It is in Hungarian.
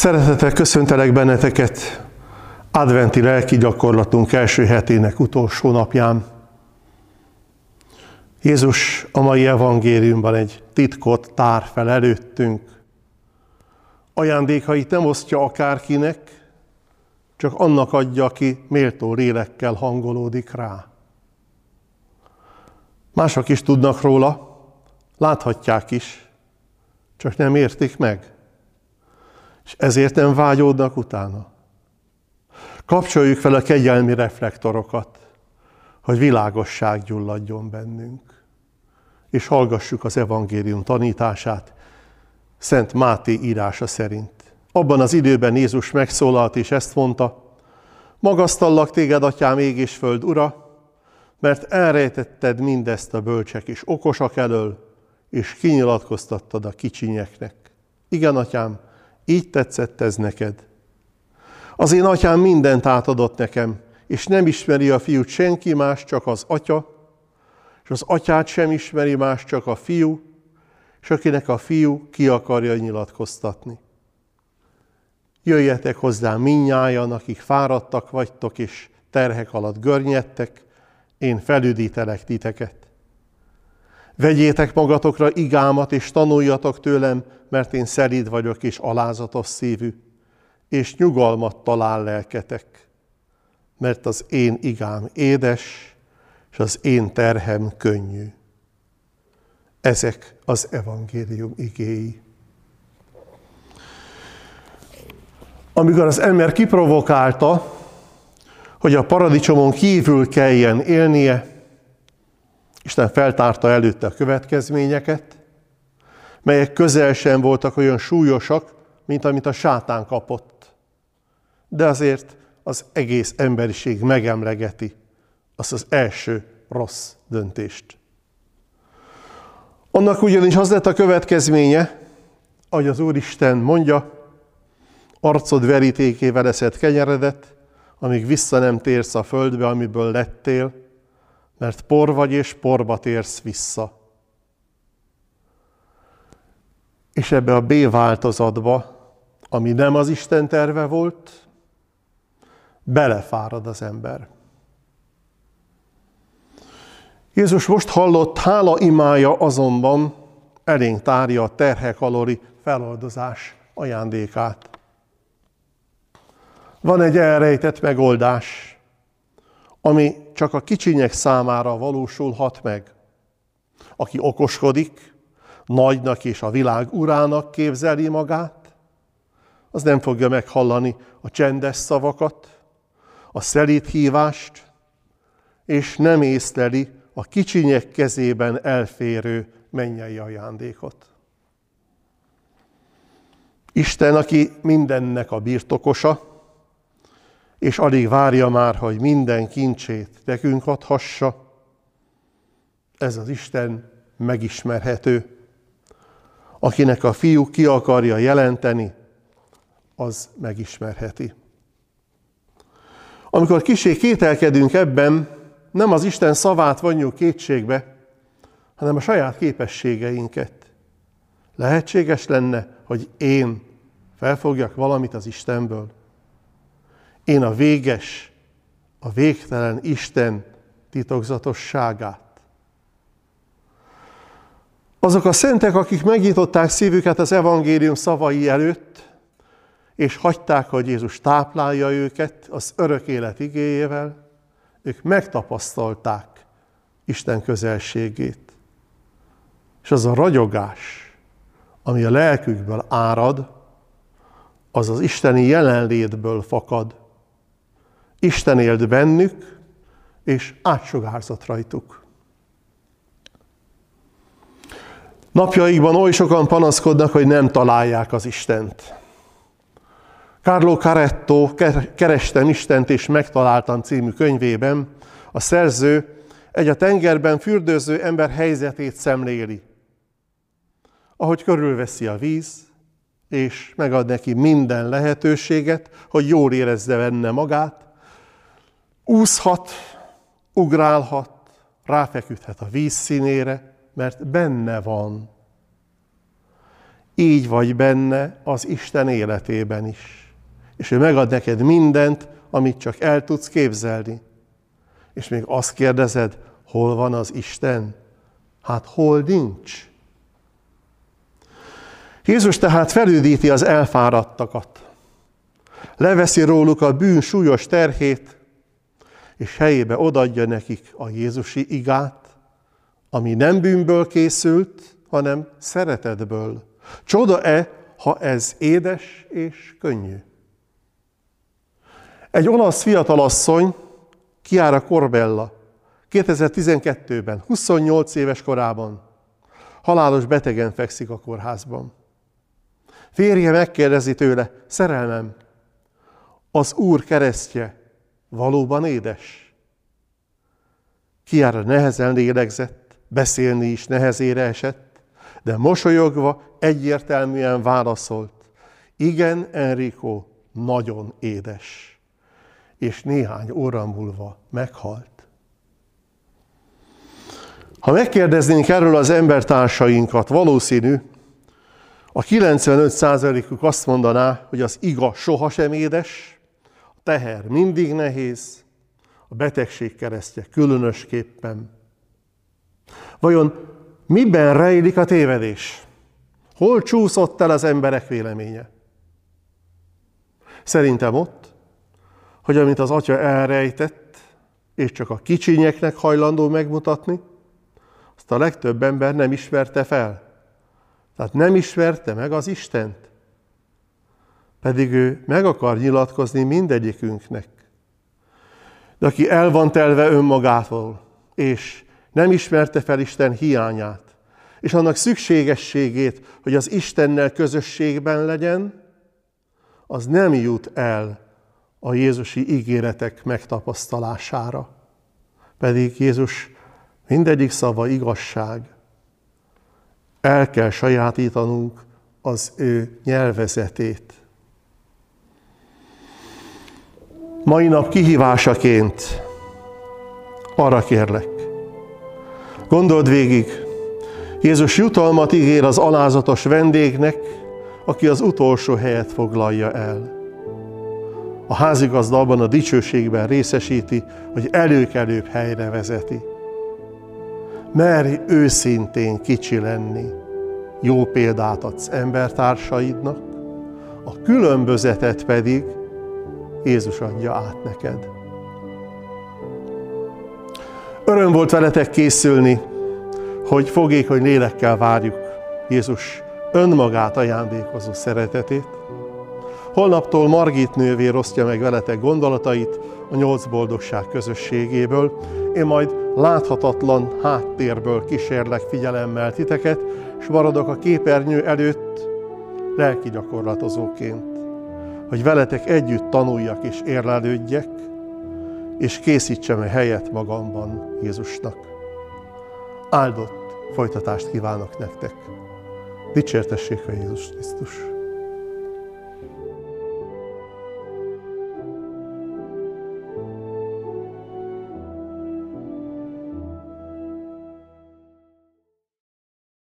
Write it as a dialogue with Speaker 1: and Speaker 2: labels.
Speaker 1: Szeretettel köszöntelek benneteket adventi lelki gyakorlatunk első hetének utolsó napján. Jézus a mai evangéliumban egy titkot tár fel előttünk. Ajándékait nem osztja akárkinek, csak annak adja, aki méltó lélekkel hangolódik rá. Mások is tudnak róla, láthatják is, csak nem értik meg és ezért nem vágyódnak utána. Kapcsoljuk fel a kegyelmi reflektorokat, hogy világosság gyulladjon bennünk, és hallgassuk az evangélium tanítását, Szent Máté írása szerint. Abban az időben Jézus megszólalt, és ezt mondta, Magasztallak téged, atyám, ég és föld ura, mert elrejtetted mindezt a bölcsek és okosak elől, és kinyilatkoztattad a kicsinyeknek. Igen, atyám, így tetszett ez neked. Az én atyám mindent átadott nekem, és nem ismeri a fiút senki más, csak az atya, és az atyát sem ismeri más, csak a fiú, és akinek a fiú ki akarja nyilatkoztatni. Jöjjetek hozzá minnyájan, akik fáradtak vagytok, és terhek alatt görnyedtek, én felüdítelek titeket. Vegyétek magatokra igámat, és tanuljatok tőlem, mert én szelíd vagyok és alázatos szívű, és nyugalmat talál lelketek, mert az én igám édes, és az én terhem könnyű. Ezek az evangélium igéi. Amikor az ember kiprovokálta, hogy a paradicsomon kívül kelljen élnie, Isten feltárta előtte a következményeket, melyek közel sem voltak olyan súlyosak, mint amit a sátán kapott. De azért az egész emberiség megemlegeti azt az első rossz döntést. Annak ugyanis az lett a következménye, ahogy az Úristen mondja, arcod verítékével eszed kenyeredet, amíg vissza nem térsz a földbe, amiből lettél, mert por vagy és porba térsz vissza. És ebbe a B változatba, ami nem az Isten terve volt, belefárad az ember. Jézus most hallott hála imája azonban elénk tárja a terhek alori feloldozás ajándékát. Van egy elrejtett megoldás, ami csak a kicsinyek számára valósulhat meg. Aki okoskodik, nagynak és a világ urának képzeli magát, az nem fogja meghallani a csendes szavakat, a szelít hívást, és nem észleli a kicsinyek kezében elférő mennyei ajándékot. Isten, aki mindennek a birtokosa, és alig várja már, hogy minden kincsét nekünk adhassa, ez az Isten megismerhető. Akinek a fiú ki akarja jelenteni, az megismerheti. Amikor kisé kételkedünk ebben, nem az Isten szavát vonjuk kétségbe, hanem a saját képességeinket. Lehetséges lenne, hogy én felfogjak valamit az Istenből. Én a véges, a végtelen Isten titokzatosságát. Azok a szentek, akik megnyitották szívüket az evangélium szavai előtt, és hagyták, hogy Jézus táplálja őket az örök élet igéjével, ők megtapasztalták Isten közelségét. És az a ragyogás, ami a lelkükből árad, az az isteni jelenlétből fakad. Isten élt bennük, és átsugárzott rajtuk. Napjaikban oly sokan panaszkodnak, hogy nem találják az Istent. Carlo Caretto Kerestem Istent és megtaláltam című könyvében a szerző egy a tengerben fürdőző ember helyzetét szemléli. Ahogy körülveszi a víz, és megad neki minden lehetőséget, hogy jól érezze benne magát, úszhat, ugrálhat, ráfeküdhet a víz színére, mert benne van. így vagy benne az Isten életében is. És ő megad neked mindent, amit csak el tudsz képzelni. És még azt kérdezed, hol van az Isten? Hát hol nincs? Jézus tehát felüdíti az elfáradtakat. Leveszi róluk a bűn súlyos terhét, és helyébe odadja nekik a Jézusi igát, ami nem bűnből készült, hanem szeretetből. Csoda-e, ha ez édes és könnyű? Egy olasz fiatalasszony, Chiara Corbella, 2012-ben, 28 éves korában, halálos betegen fekszik a kórházban. Férje megkérdezi tőle, szerelmem, az Úr keresztje valóban édes? Kiára nehezen lélegzett, beszélni is nehezére esett, de mosolyogva egyértelműen válaszolt. Igen, Enrico, nagyon édes. És néhány óra múlva meghalt. Ha megkérdeznénk erről az embertársainkat, valószínű, a 95%-uk azt mondaná, hogy az iga sohasem édes, teher mindig nehéz, a betegség keresztje különösképpen. Vajon miben rejlik a tévedés? Hol csúszott el az emberek véleménye? Szerintem ott, hogy amit az atya elrejtett, és csak a kicsinyeknek hajlandó megmutatni, azt a legtöbb ember nem ismerte fel. Tehát nem ismerte meg az Istent. Pedig ő meg akar nyilatkozni mindegyikünknek. De aki el van telve önmagától, és nem ismerte fel Isten hiányát, és annak szükségességét, hogy az Istennel közösségben legyen, az nem jut el a Jézusi ígéretek megtapasztalására. Pedig Jézus mindegyik szava igazság. El kell sajátítanunk az ő nyelvezetét. Mai nap kihívásaként arra kérlek, gondold végig, Jézus jutalmat ígér az alázatos vendégnek, aki az utolsó helyet foglalja el. A házigazda abban a dicsőségben részesíti, hogy előkelőbb helyre vezeti. Merj őszintén kicsi lenni, jó példát adsz embertársaidnak, a különbözetet pedig Jézus adja át neked. Öröm volt veletek készülni, hogy fogékony lélekkel várjuk Jézus önmagát ajándékozó szeretetét. Holnaptól Margit nővér osztja meg veletek gondolatait a nyolc boldogság közösségéből. Én majd láthatatlan háttérből kísérlek figyelemmel titeket, és maradok a képernyő előtt lelki gyakorlatozóként, hogy veletek együtt tanuljak és érlelődjek, és készítsem helyet magamban Jézusnak. Áldott folytatást kívánok nektek. Dicsértessék a Jézus Krisztus!